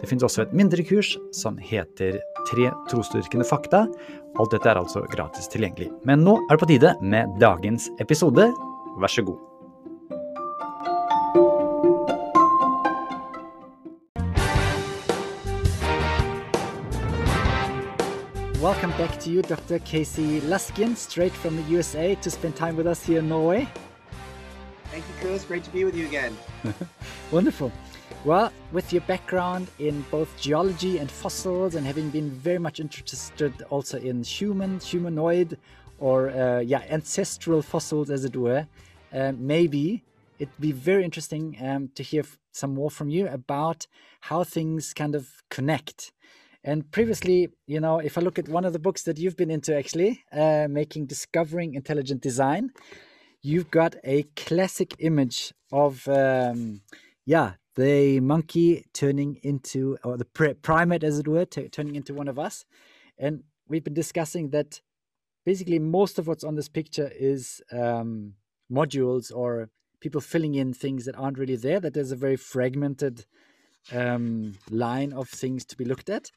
Det finnes også et mindre kurs som heter Tre trosdyrkende fakta. Alt dette er altså gratis tilgjengelig. Men nå er det på tide med dagens episode. Vær så god. Welcome back to you, Dr. Casey Luskin, straight from the USA to spend time with us here in Norway. Thank you, Chris. Great to be with you again. Wonderful. Well, with your background in both geology and fossils, and having been very much interested also in human, humanoid, or uh, yeah, ancestral fossils, as it were, uh, maybe it'd be very interesting um, to hear some more from you about how things kind of connect. And previously, you know, if I look at one of the books that you've been into, actually, uh, making discovering intelligent design, you've got a classic image of, um, yeah, the monkey turning into, or the primate, as it were, turning into one of us. And we've been discussing that basically most of what's on this picture is um, modules or people filling in things that aren't really there, that there's a very fragmented um, line of things to be looked at.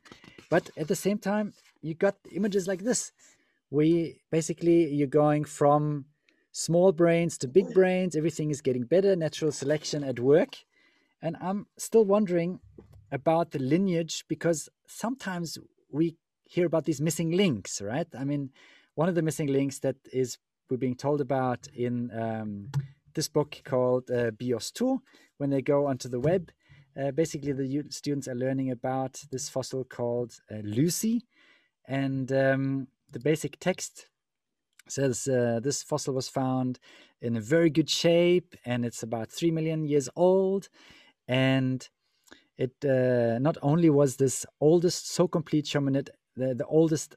But at the same time, you got images like this. We basically, you're going from small brains to big brains, everything is getting better, natural selection at work. And I'm still wondering about the lineage because sometimes we hear about these missing links, right? I mean, one of the missing links that is we're being told about in um, this book called uh, BIOS 2, when they go onto the web, uh, basically the students are learning about this fossil called uh, Lucy. And um, the basic text says uh, this fossil was found in a very good shape and it's about 3 million years old and it uh, not only was this oldest so complete hominid the, the oldest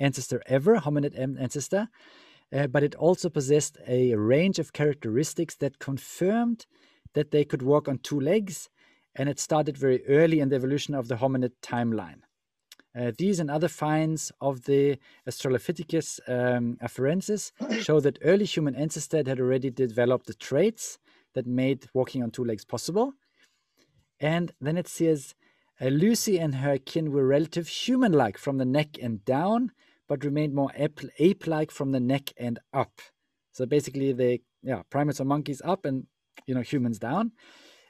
ancestor ever hominid ancestor uh, but it also possessed a range of characteristics that confirmed that they could walk on two legs and it started very early in the evolution of the hominid timeline uh, these and other finds of the Australopithecus um, afarensis show that early human ancestors had already developed the traits that made walking on two legs possible. And then it says uh, Lucy and her kin were relative human like from the neck and down, but remained more ape like from the neck and up. So basically, the yeah, primates or monkeys up and you know humans down.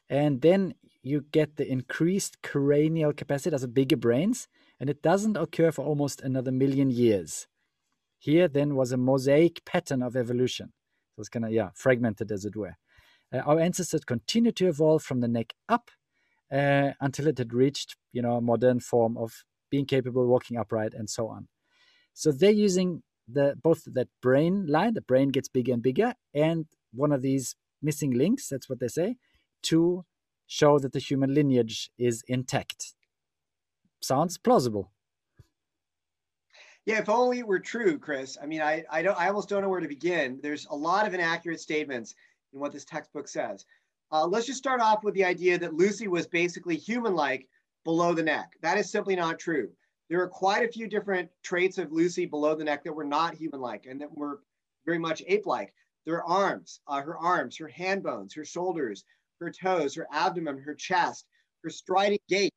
And then you get the increased cranial capacity, as bigger brains, and it doesn't occur for almost another million years. Here then was a mosaic pattern of evolution. So it's kind of yeah, fragmented as it were. Uh, our ancestors continued to evolve from the neck up uh, until it had reached, you know, a modern form of being capable, walking upright, and so on. So they're using the both that brain line, the brain gets bigger and bigger, and one of these missing links, that's what they say, to show that the human lineage is intact. Sounds plausible. Yeah, if only it were true, Chris. I mean, I, I don't I almost don't know where to begin. There's a lot of inaccurate statements in what this textbook says. Uh, let's just start off with the idea that Lucy was basically human-like below the neck. That is simply not true. There are quite a few different traits of Lucy below the neck that were not human-like and that were very much ape-like. Their arms, uh, her arms, her hand bones, her shoulders, her toes, her abdomen, her chest, her striding gait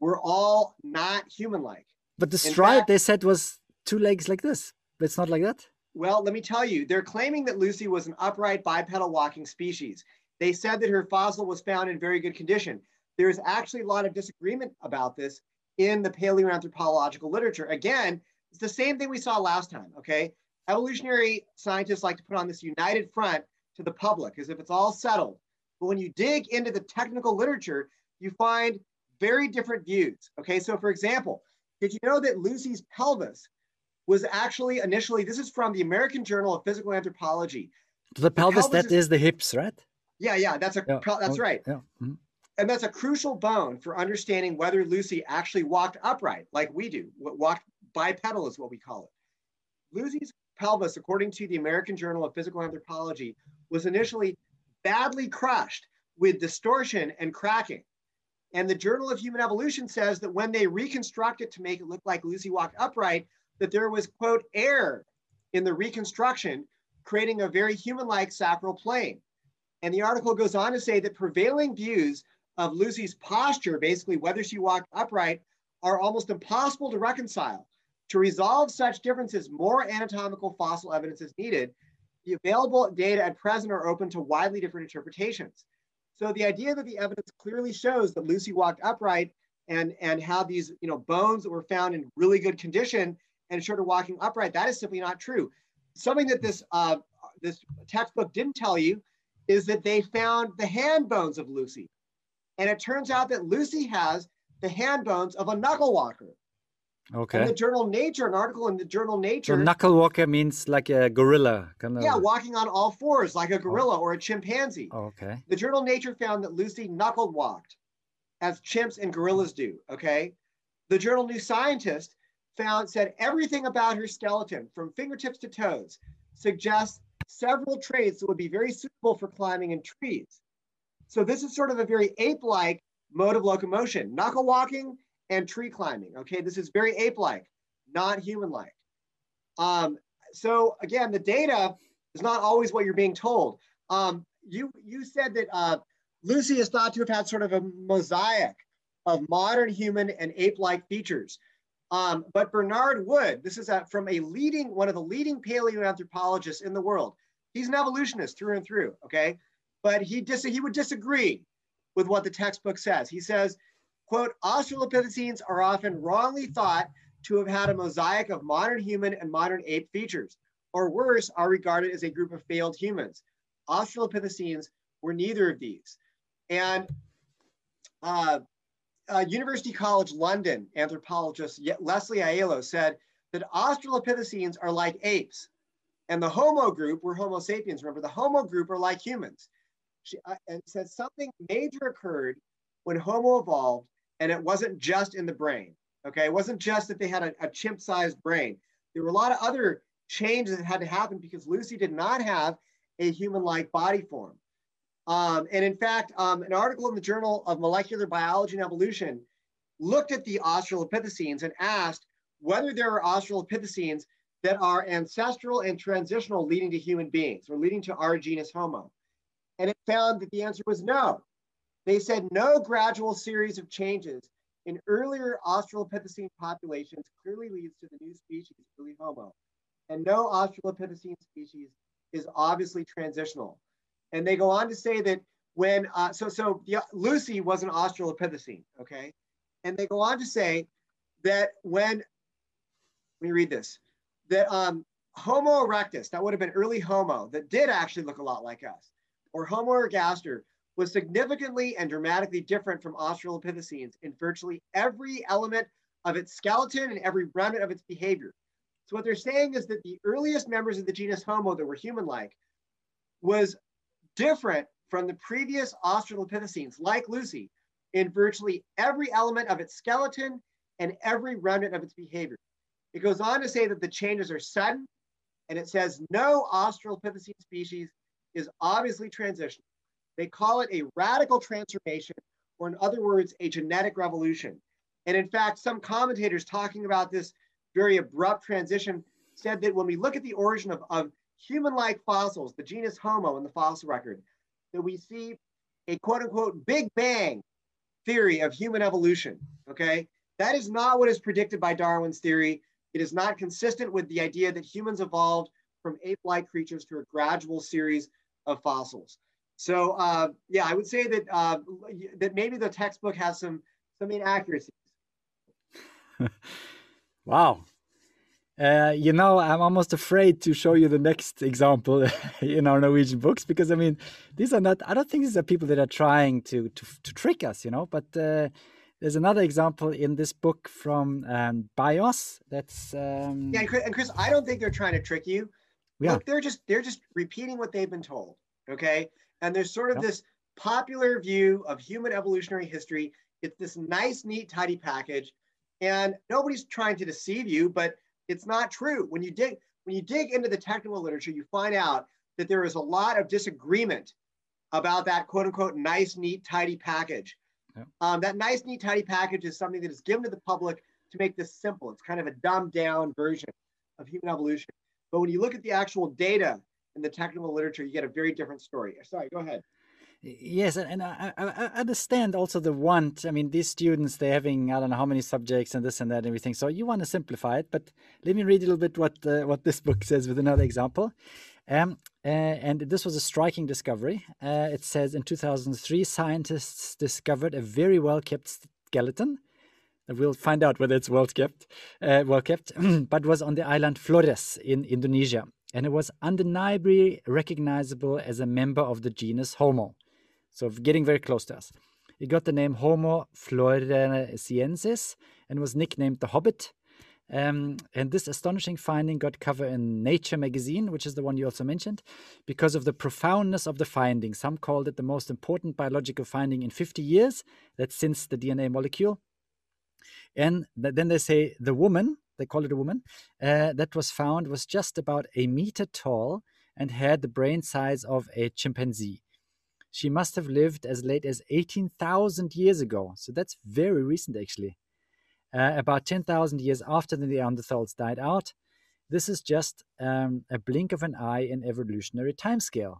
were all not human-like. But the stride fact, they said was two legs like this. But it's not like that. Well, let me tell you, they're claiming that Lucy was an upright bipedal walking species. They said that her fossil was found in very good condition. There's actually a lot of disagreement about this in the paleoanthropological literature. Again, it's the same thing we saw last time, okay? Evolutionary scientists like to put on this united front to the public as if it's all settled. But when you dig into the technical literature, you find very different views, okay? So for example, did you know that Lucy's pelvis was actually initially, this is from the American Journal of Physical Anthropology. The, the pelvis, pelvis that is, is the hips, right? Yeah, yeah, that's a yeah. that's right. Yeah. Mm-hmm. And that's a crucial bone for understanding whether Lucy actually walked upright, like we do. Walked bipedal is what we call it. Lucy's pelvis, according to the American Journal of Physical Anthropology, was initially badly crushed with distortion and cracking. And the Journal of Human Evolution says that when they reconstruct it to make it look like Lucy walked upright, that there was, quote, air in the reconstruction, creating a very human-like sacral plane. And the article goes on to say that prevailing views of Lucy's posture, basically whether she walked upright, are almost impossible to reconcile. To resolve such differences, more anatomical fossil evidence is needed. The available data at present are open to widely different interpretations. So the idea that the evidence clearly shows that Lucy walked upright and, and had these you know, bones that were found in really good condition and showed her walking upright, that is simply not true. Something that this, uh, this textbook didn't tell you is that they found the hand bones of Lucy. And it turns out that Lucy has the hand bones of a knuckle walker. Okay. In the journal Nature, an article in the journal Nature. So knuckle walker means like a gorilla, kind of. Yeah, walking on all fours like a gorilla oh. or a chimpanzee. Oh, okay. The journal Nature found that Lucy knuckle walked, as chimps and gorillas do. Okay. The journal New Scientist found said everything about her skeleton, from fingertips to toes, suggests several traits that would be very suitable for climbing in trees. So this is sort of a very ape-like mode of locomotion, knuckle walking and tree climbing. Okay, this is very ape-like, not human-like. Um, so again, the data is not always what you're being told. Um, you you said that uh, Lucy is thought to have had sort of a mosaic of modern human and ape-like features. Um, but Bernard Wood, this is a, from a leading, one of the leading paleoanthropologists in the world. He's an evolutionist through and through, okay? But he, dis- he would disagree with what the textbook says. He says, quote, Australopithecines are often wrongly thought to have had a mosaic of modern human and modern ape features, or worse, are regarded as a group of failed humans. Australopithecines were neither of these. And uh, uh, University College London anthropologist Leslie Aiello said that Australopithecines are like apes. And the Homo group, we're Homo sapiens, remember, the Homo group are like humans. She, uh, and said something major occurred when Homo evolved, and it wasn't just in the brain. Okay, it wasn't just that they had a, a chimp sized brain. There were a lot of other changes that had to happen because Lucy did not have a human like body form. Um, and in fact, um, an article in the Journal of Molecular Biology and Evolution looked at the Australopithecines and asked whether there are Australopithecines that are ancestral and transitional leading to human beings or leading to our genus Homo. And it found that the answer was no. They said no gradual series of changes in earlier Australopithecine populations clearly leads to the new species, early Homo. And no Australopithecine species is obviously transitional. And they go on to say that when, uh, so, so the, Lucy was an Australopithecine, okay? And they go on to say that when, let me read this, that um, Homo erectus, that would have been early Homo, that did actually look a lot like us, or Homo ergaster, was significantly and dramatically different from Australopithecines in virtually every element of its skeleton and every remnant of its behavior. So what they're saying is that the earliest members of the genus Homo that were human-like was different from the previous Australopithecines, like Lucy, in virtually every element of its skeleton and every remnant of its behavior. It goes on to say that the changes are sudden, and it says no Australopithecine species is obviously transitional. They call it a radical transformation, or in other words, a genetic revolution. And in fact, some commentators talking about this very abrupt transition said that when we look at the origin of, of human-like fossils, the genus Homo in the fossil record, that we see a quote unquote big bang theory of human evolution, okay? That is not what is predicted by Darwin's theory. It is not consistent with the idea that humans evolved from ape-like creatures through a gradual series of fossils. So uh, yeah, I would say that uh, that maybe the textbook has some some inaccuracies. wow, uh, you know, I'm almost afraid to show you the next example in our Norwegian books because I mean, these are not. I don't think these are people that are trying to to, to trick us, you know. But uh, there's another example in this book from um, Bios. That's um... yeah, and Chris, I don't think they're trying to trick you. Yeah. Look, they're just they're just repeating what they've been told. Okay, and there's sort of yep. this popular view of human evolutionary history. It's this nice, neat, tidy package, and nobody's trying to deceive you, but it's not true. When you dig, when you dig into the technical literature, you find out that there is a lot of disagreement about that quote unquote nice, neat, tidy package. Yeah. Um, that nice, neat, tidy package is something that is given to the public to make this simple. It's kind of a dumbed down version of human evolution. But when you look at the actual data in the technical literature, you get a very different story. Sorry, go ahead. Yes, and I, I, understand also the want. I mean, these students they're having I don't know how many subjects and this and that and everything. So you want to simplify it, but let me read a little bit what uh, what this book says with another example. Um, uh, and this was a striking discovery. Uh, it says in 2003, scientists discovered a very well kept skeleton. We'll find out whether it's well kept, uh, well kept, but was on the island Flores in Indonesia, and it was undeniably recognizable as a member of the genus Homo so getting very close to us. It got the name Homo floresiensis and was nicknamed the Hobbit. Um, and this astonishing finding got cover in Nature magazine, which is the one you also mentioned, because of the profoundness of the finding. Some called it the most important biological finding in 50 years. That's since the DNA molecule. And th- then they say the woman, they call it a woman, uh, that was found was just about a meter tall and had the brain size of a chimpanzee. She must have lived as late as 18,000 years ago. So that's very recent, actually. Uh, about 10,000 years after the Neanderthals died out. This is just um, a blink of an eye in evolutionary timescale.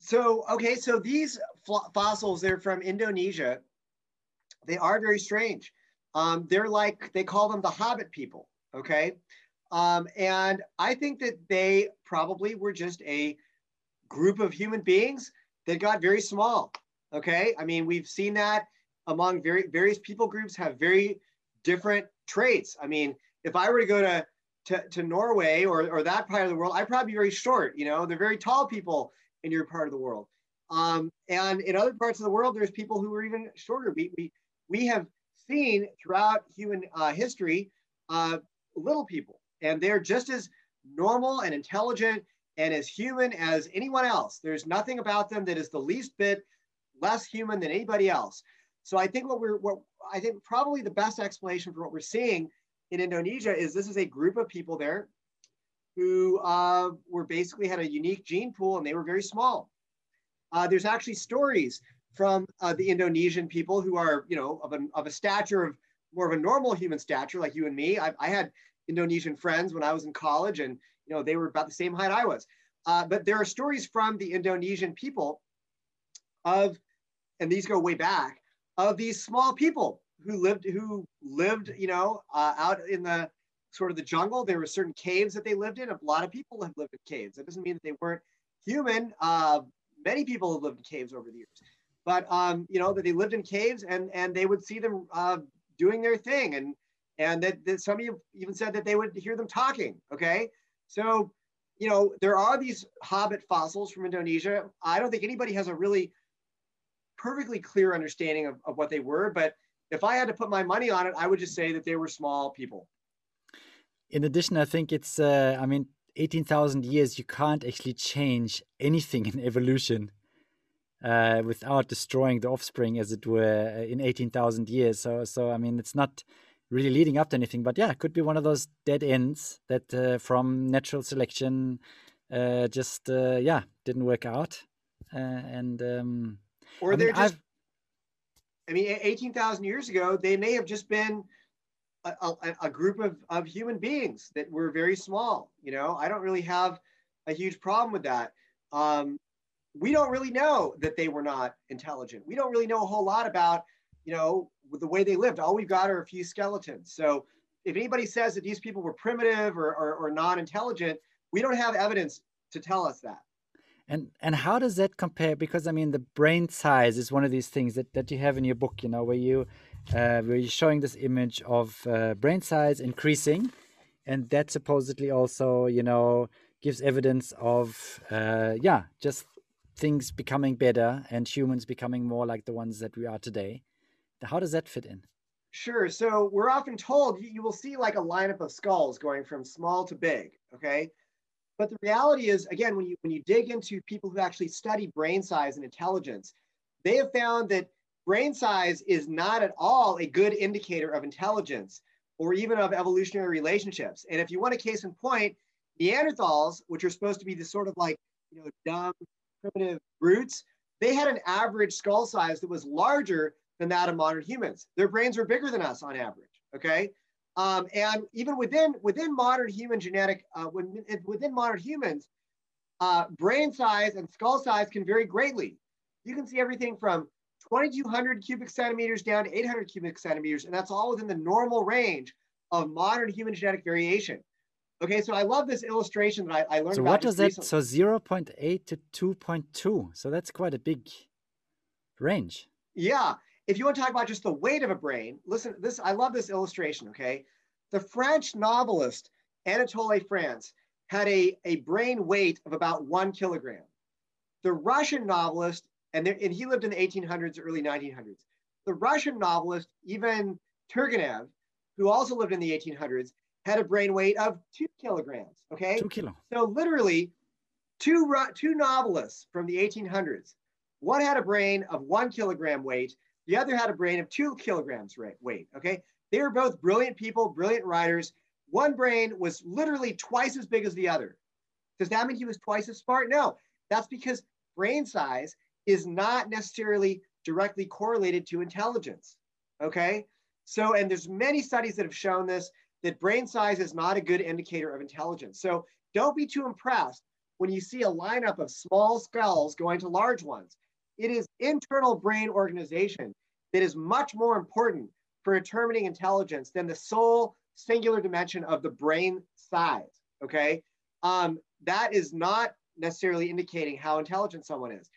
So, okay, so these fossils, they're from Indonesia. They are very strange. Um, they're like, they call them the Hobbit people, okay? Um, and I think that they probably were just a group of human beings that got very small. Okay. I mean, we've seen that among very various people groups have very different traits. I mean, if I were to go to to, to Norway or, or that part of the world, I'd probably be very short. You know, they're very tall people in your part of the world. Um, and in other parts of the world, there's people who are even shorter. We, we, we have seen throughout human uh, history uh, little people, and they're just as normal and intelligent and as human as anyone else. There's nothing about them that is the least bit less human than anybody else. So I think what we're what I think probably the best explanation for what we're seeing in Indonesia is this is a group of people there who uh, were basically had a unique gene pool and they were very small. Uh, there's actually stories from uh, the Indonesian people who are you know of a, of a stature of more of a normal human stature like you and me. I, I had Indonesian friends when I was in college and know, they were about the same height I was. Uh, but there are stories from the Indonesian people of, and these go way back, of these small people who lived, who lived, you know, uh, out in the sort of the jungle. There were certain caves that they lived in. A lot of people have lived in caves. That doesn't mean that they weren't human. Uh, many people have lived in caves over the years, but um, you know that they lived in caves and and they would see them uh, doing their thing and and that, that some of you even said that they would hear them talking. Okay, so, you know, there are these hobbit fossils from Indonesia. I don't think anybody has a really perfectly clear understanding of, of what they were, but if I had to put my money on it, I would just say that they were small people. In addition, I think it's, uh, I mean, 18,000 years, you can't actually change anything in evolution uh, without destroying the offspring, as it were, uh, in 18,000 years. So, so I mean, it's not really leading up to anything. But yeah, it could be one of those dead ends that uh, from natural selection uh, just uh, yeah didn't work out, uh, and um, or I they're mean, just. I've, I mean, eighteen thousand years ago, they may have just been a, a, a, group of, of human beings that were very small. You know, I don't really have a huge problem with that. Um, we don't really know that they were not intelligent. We don't really know a whole lot about, you know, the way they lived. All we've got are a few skeletons. So if anybody says that these people were primitive or, or, or non-intelligent, we don't have evidence to tell us that. And and how does that compare? Because I mean, the brain size is one of these things that, that you have in your book, you know, where you uh, where you're showing this image of uh, brain size increasing, and that supposedly also, you know, gives evidence of uh, yeah, just things becoming better and humans becoming more like the ones that we are today. How does that fit in? Sure. So we're often told you, will see like a lineup of skulls going from small to big. Okay. But the reality is, again, when you when you dig into people who actually study brain size and intelligence, they have found that brain size is not at all a good indicator of intelligence or even of evolutionary relationships. And if you want a case in point, Neanderthals, which are supposed to be the sort of like, you know, dumb, primitive brutes, they had an average skull size that was larger than that of modern humans. Their brains were bigger than us on average, okay? Um, and even within, within modern human genetic, uh, when, within modern humans, uh, brain size and skull size can vary greatly. You can see everything from 2,200 cubic centimeters down to 800 cubic centimeters, and that's all within the normal range of modern human genetic variation. Okay, so I love this illustration that I, I learned. So what does that? Recently. So 0.8 to 2.2. So that's quite a big range. Yeah. If you want to talk about just the weight of a brain, listen, this I love this illustration. Okay. The French novelist Anatole France had a, a brain weight of about one kilogram. The Russian novelist, and, there, and he lived in the 1800s, early 1900s. The Russian novelist, Ivan Turgenev, who also lived in the 1800s, had a brain weight of two kilograms. Okay. Two kilo. So literally, two two novelists from the 1800s. One had a brain of one kilogram weight. The other had a brain of two kilograms weight. Okay. They were both brilliant people, brilliant writers. One brain was literally twice as big as the other. Does that mean he was twice as smart? No. That's because brain size is not necessarily directly correlated to intelligence. Okay. So, and there's many studies that have shown this that brain size is not a good indicator of intelligence. So don't be too impressed when you see a lineup of small skulls going to large ones. It is internal brain organization that is much more important for determining intelligence than the sole singular dimension of the brain size. Okay. Um, that is not necessarily indicating how intelligent someone is.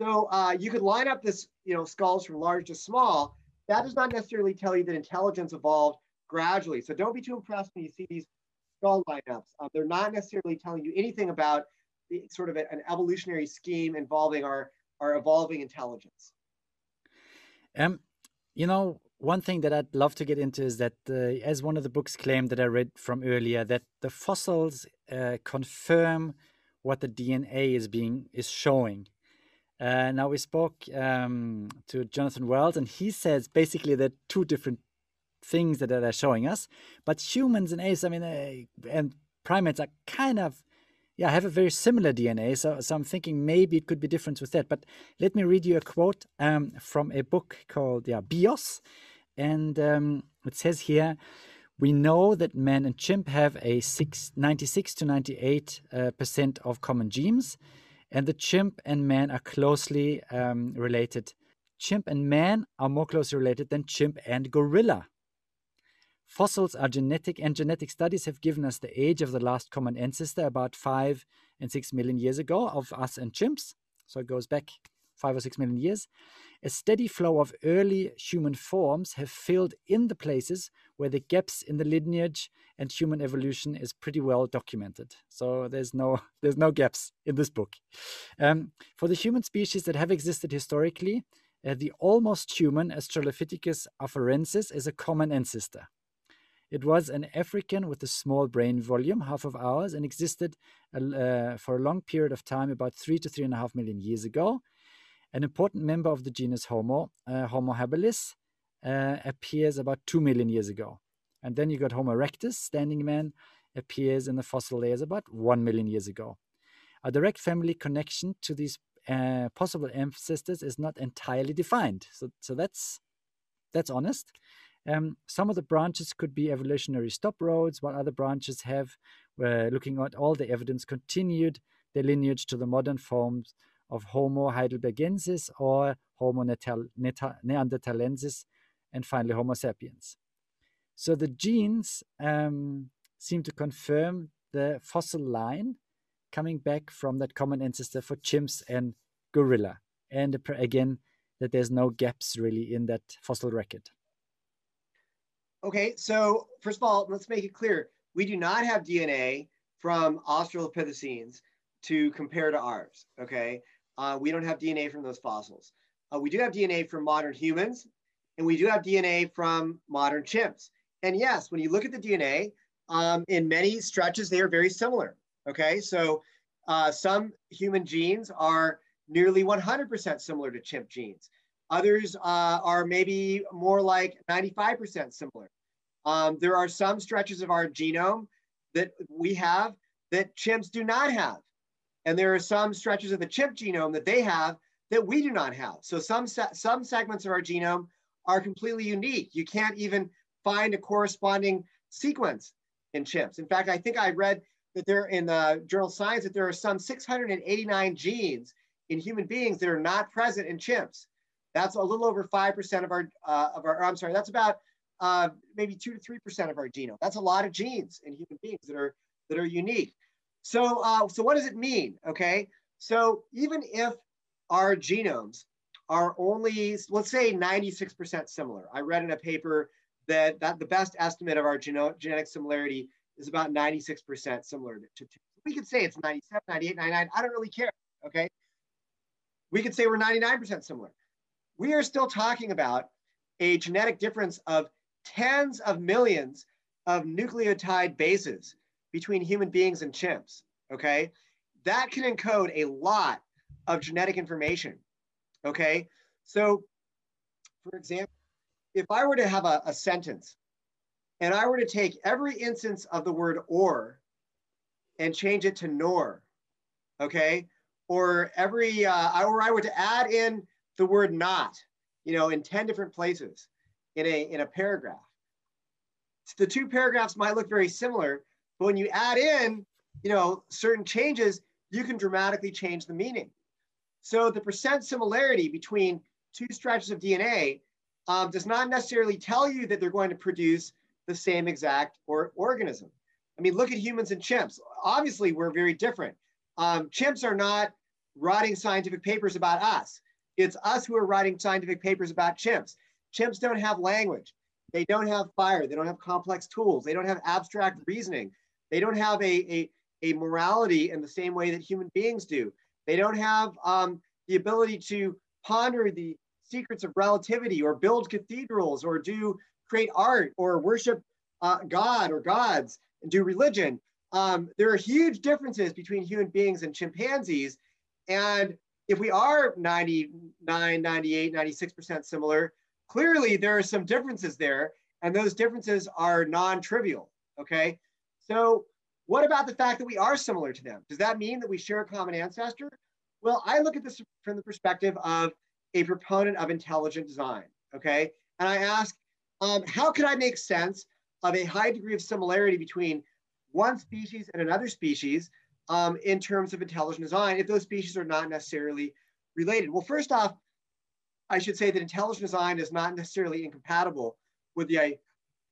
So uh, you could line up this, you know, skulls from large to small. That does not necessarily tell you that intelligence evolved gradually. So don't be too impressed when you see these skull lineups. Uh, they're not necessarily telling you anything about the, sort of a, an evolutionary scheme involving our, our evolving intelligence. Um, you know, one thing that I'd love to get into is that, uh, as one of the books claimed that I read from earlier, that the fossils uh, confirm what the DNA is being is showing. Uh, now we spoke um, to Jonathan Wells, and he says basically there are two different things that they're showing us. But humans and apes, I mean, uh, and primates are kind of, yeah, I have a very similar DNA. So, so I'm thinking maybe it could be different with that. But let me read you a quote um, from a book called yeah Bios, and um, it says here. We know that man and chimp have a six, 96 to 98 uh, percent of common genes, and the chimp and man are closely um, related. Chimp and man are more closely related than chimp and gorilla. Fossils are genetic, and genetic studies have given us the age of the last common ancestor about five and six million years ago of us and chimps. So it goes back five or six million years. A steady flow of early human forms have filled in the places where the gaps in the lineage and human evolution is pretty well documented. So there's no there's no gaps in this book. Um, for the human species that have existed historically, uh, the almost human Australopithecus afarensis is a common ancestor. It was an African with a small brain volume, half of ours, and existed uh, for a long period of time, about three to three and a half million years ago. An important member of the genus Homo, uh, Homo habilis, uh, appears about two million years ago. And then you got Homo erectus, standing man, appears in the fossil layers about one million years ago. A direct family connection to these uh, possible ancestors is not entirely defined. So, so that's that's honest. Um, some of the branches could be evolutionary stop roads, while other branches have, uh, looking at all the evidence, continued their lineage to the modern forms of Homo heidelbergensis or Homo neanderthalensis, and finally Homo sapiens. So the genes um, seem to confirm the fossil line coming back from that common ancestor for chimps and gorilla. And again, that there's no gaps really in that fossil record. Okay, so first of all, let's make it clear. We do not have DNA from Australopithecines to compare to ours, okay? Uh, we don't have DNA from those fossils. Uh, we do have DNA from modern humans, and we do have DNA from modern chimps. And yes, when you look at the DNA, um, in many stretches, they are very similar, okay? So uh, some human genes are nearly 100% similar to chimp genes. Others uh, are maybe more like 95% similar. Um, there are some stretches of our genome that we have that chimps do not have. And there are some stretches of the chimp genome that they have that we do not have. So some, some segments of our genome are completely unique. You can't even find a corresponding sequence in chimps. In fact, I think I read that there in the journal Science that there are some 689 genes in human beings that are not present in chimps. That's a little over 5% of our, uh, of our, I'm sorry, that's about uh, maybe two to 3% of our genome. That's a lot of genes in human beings that are, that are unique. So, uh, so what does it mean? Okay. So even if our genomes are only, let's say 96% similar. I read in a paper that, that the best estimate of our geno- genetic similarity is about 96% similar to, to, we could say it's 97, 98, 99. I don't really care. Okay. We could say we're 99% similar. We are still talking about a genetic difference of tens of millions of nucleotide bases between human beings and chimps. Okay. That can encode a lot of genetic information. Okay. So, for example, if I were to have a, a sentence and I were to take every instance of the word or and change it to nor, okay, or every, uh, or I were to add in the word not, you know, in 10 different places in a, in a paragraph. The two paragraphs might look very similar, but when you add in, you know, certain changes, you can dramatically change the meaning. So the percent similarity between two stretches of DNA um, does not necessarily tell you that they're going to produce the same exact or organism. I mean, look at humans and chimps. Obviously, we're very different. Um, chimps are not writing scientific papers about us. It's us who are writing scientific papers about chimps. Chimps don't have language. They don't have fire. They don't have complex tools. They don't have abstract reasoning. They don't have a, a, a morality in the same way that human beings do. They don't have um, the ability to ponder the secrets of relativity or build cathedrals or do create art or worship uh, God or gods and do religion. Um, there are huge differences between human beings and chimpanzees. And if we are 99, 98, 96% similar, clearly there are some differences there. And those differences are non trivial. Okay. So, what about the fact that we are similar to them? Does that mean that we share a common ancestor? Well, I look at this from the perspective of a proponent of intelligent design. Okay. And I ask, um, how could I make sense of a high degree of similarity between one species and another species um, in terms of intelligent design if those species are not necessarily related? Well, first off, I should say that intelligent design is not necessarily incompatible with the,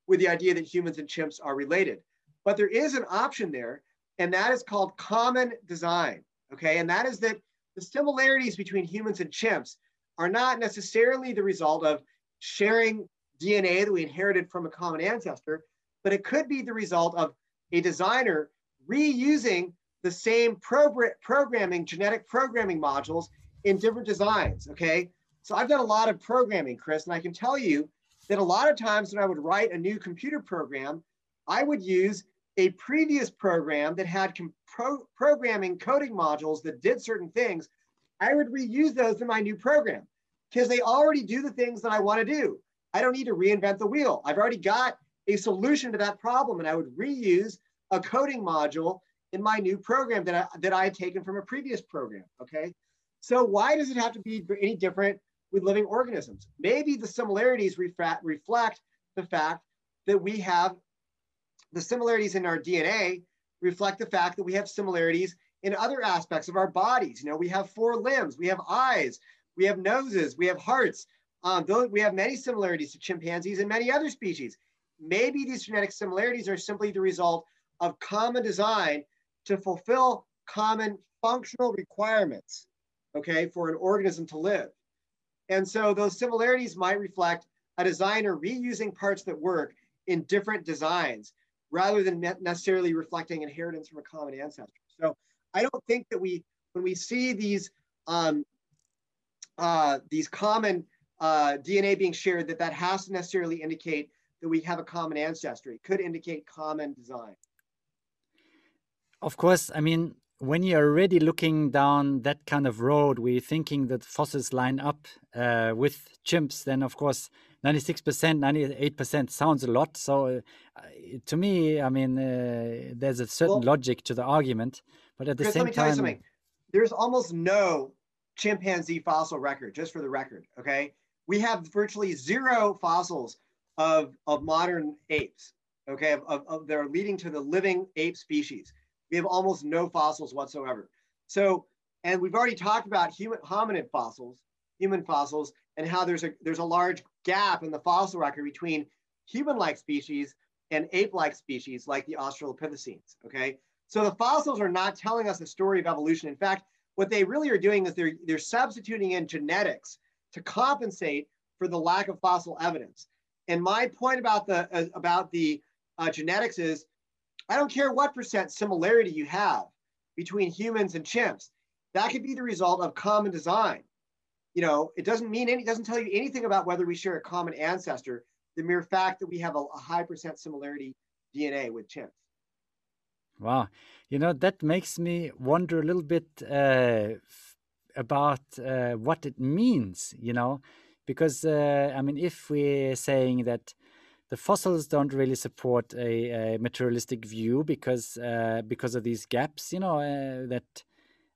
with the idea that humans and chimps are related. But there is an option there, and that is called common design. Okay, and that is that the similarities between humans and chimps are not necessarily the result of sharing DNA that we inherited from a common ancestor, but it could be the result of a designer reusing the same progr- programming, genetic programming modules in different designs. Okay. So I've done a lot of programming, Chris, and I can tell you that a lot of times when I would write a new computer program, I would use a previous program that had pro- programming coding modules that did certain things. I would reuse those in my new program because they already do the things that I want to do. I don't need to reinvent the wheel. I've already got a solution to that problem and I would reuse a coding module in my new program that I, that I had taken from a previous program, okay? So why does it have to be any different with living organisms? Maybe the similarities reflect, the fact that we have the similarities in our DNA reflect the fact that we have similarities in other aspects of our bodies. You know, we have four limbs, we have eyes, we have noses, we have hearts, um, though we have many similarities to chimpanzees and many other species. Maybe these genetic similarities are simply the result of common design to fulfill common functional requirements, okay, for an organism to live. And so those similarities might reflect a designer reusing parts that work in different designs rather than necessarily reflecting inheritance from a common ancestor. So I don't think that we, when we see these, um, uh, these common uh, DNA being shared, that that has to necessarily indicate that we have a common ancestry. It could indicate common design. Of course, I mean, when you're already looking down that kind of road, we're thinking that fossils line up uh, with chimps, then of course 96%, 98% sounds a lot. So uh, to me, I mean, uh, there's a certain well, logic to the argument, but at the Chris, same let me time, tell you something. There's almost no chimpanzee fossil record, just for the record. Okay, we have virtually zero fossils of of modern apes. Okay, of, of, of that are leading to the living ape species. We have almost no fossils whatsoever. So, and we've already talked about human hominid fossils, human fossils, and how there's a there's a large gap in the fossil record between human-like species and ape-like species like the Australopithecines. Okay, so the fossils are not telling us the story of evolution. In fact, what they really are doing is they're they're substituting in genetics to compensate for the lack of fossil evidence. And my point about the uh, about the uh, genetics is, I don't care what percent similarity you have between humans and chimps. That could be the result of common design you know, it doesn't mean any, doesn't tell you anything about whether we share a common ancestor. The mere fact that we have a, a high percent similarity DNA with chimps. Wow, you know that makes me wonder a little bit uh, about uh, what it means. You know, because uh, I mean, if we're saying that the fossils don't really support a, a materialistic view because uh, because of these gaps, you know, uh, that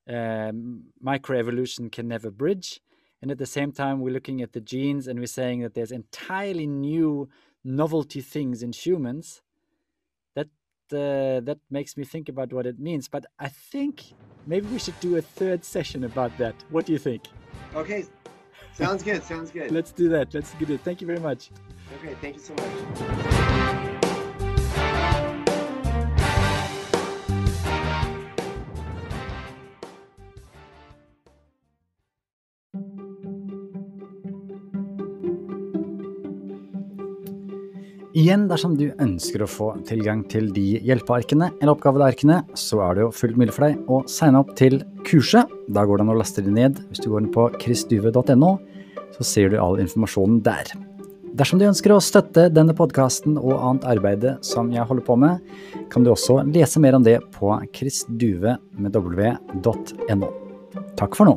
um, microevolution can never bridge. And at the same time we're looking at the genes and we're saying that there's entirely new novelty things in humans that uh, that makes me think about what it means. But i think maybe we should do a third session about that. What do you think? Okay. Sounds good. Sounds good. Let's do that. Let's do it thank you very much okay thank you so much Igjen, dersom du ønsker å få tilgang til de hjelpearkene eller oppgavearkene, så er det jo fullt mulig for deg å signe opp til kurset. Da går det an å laste det ned. Hvis du går inn på chrisduve.no, så ser du all informasjonen der. Dersom du ønsker å støtte denne podkasten og annet arbeid som jeg holder på med, kan du også lese mer om det på chrisduve.no. Takk for nå.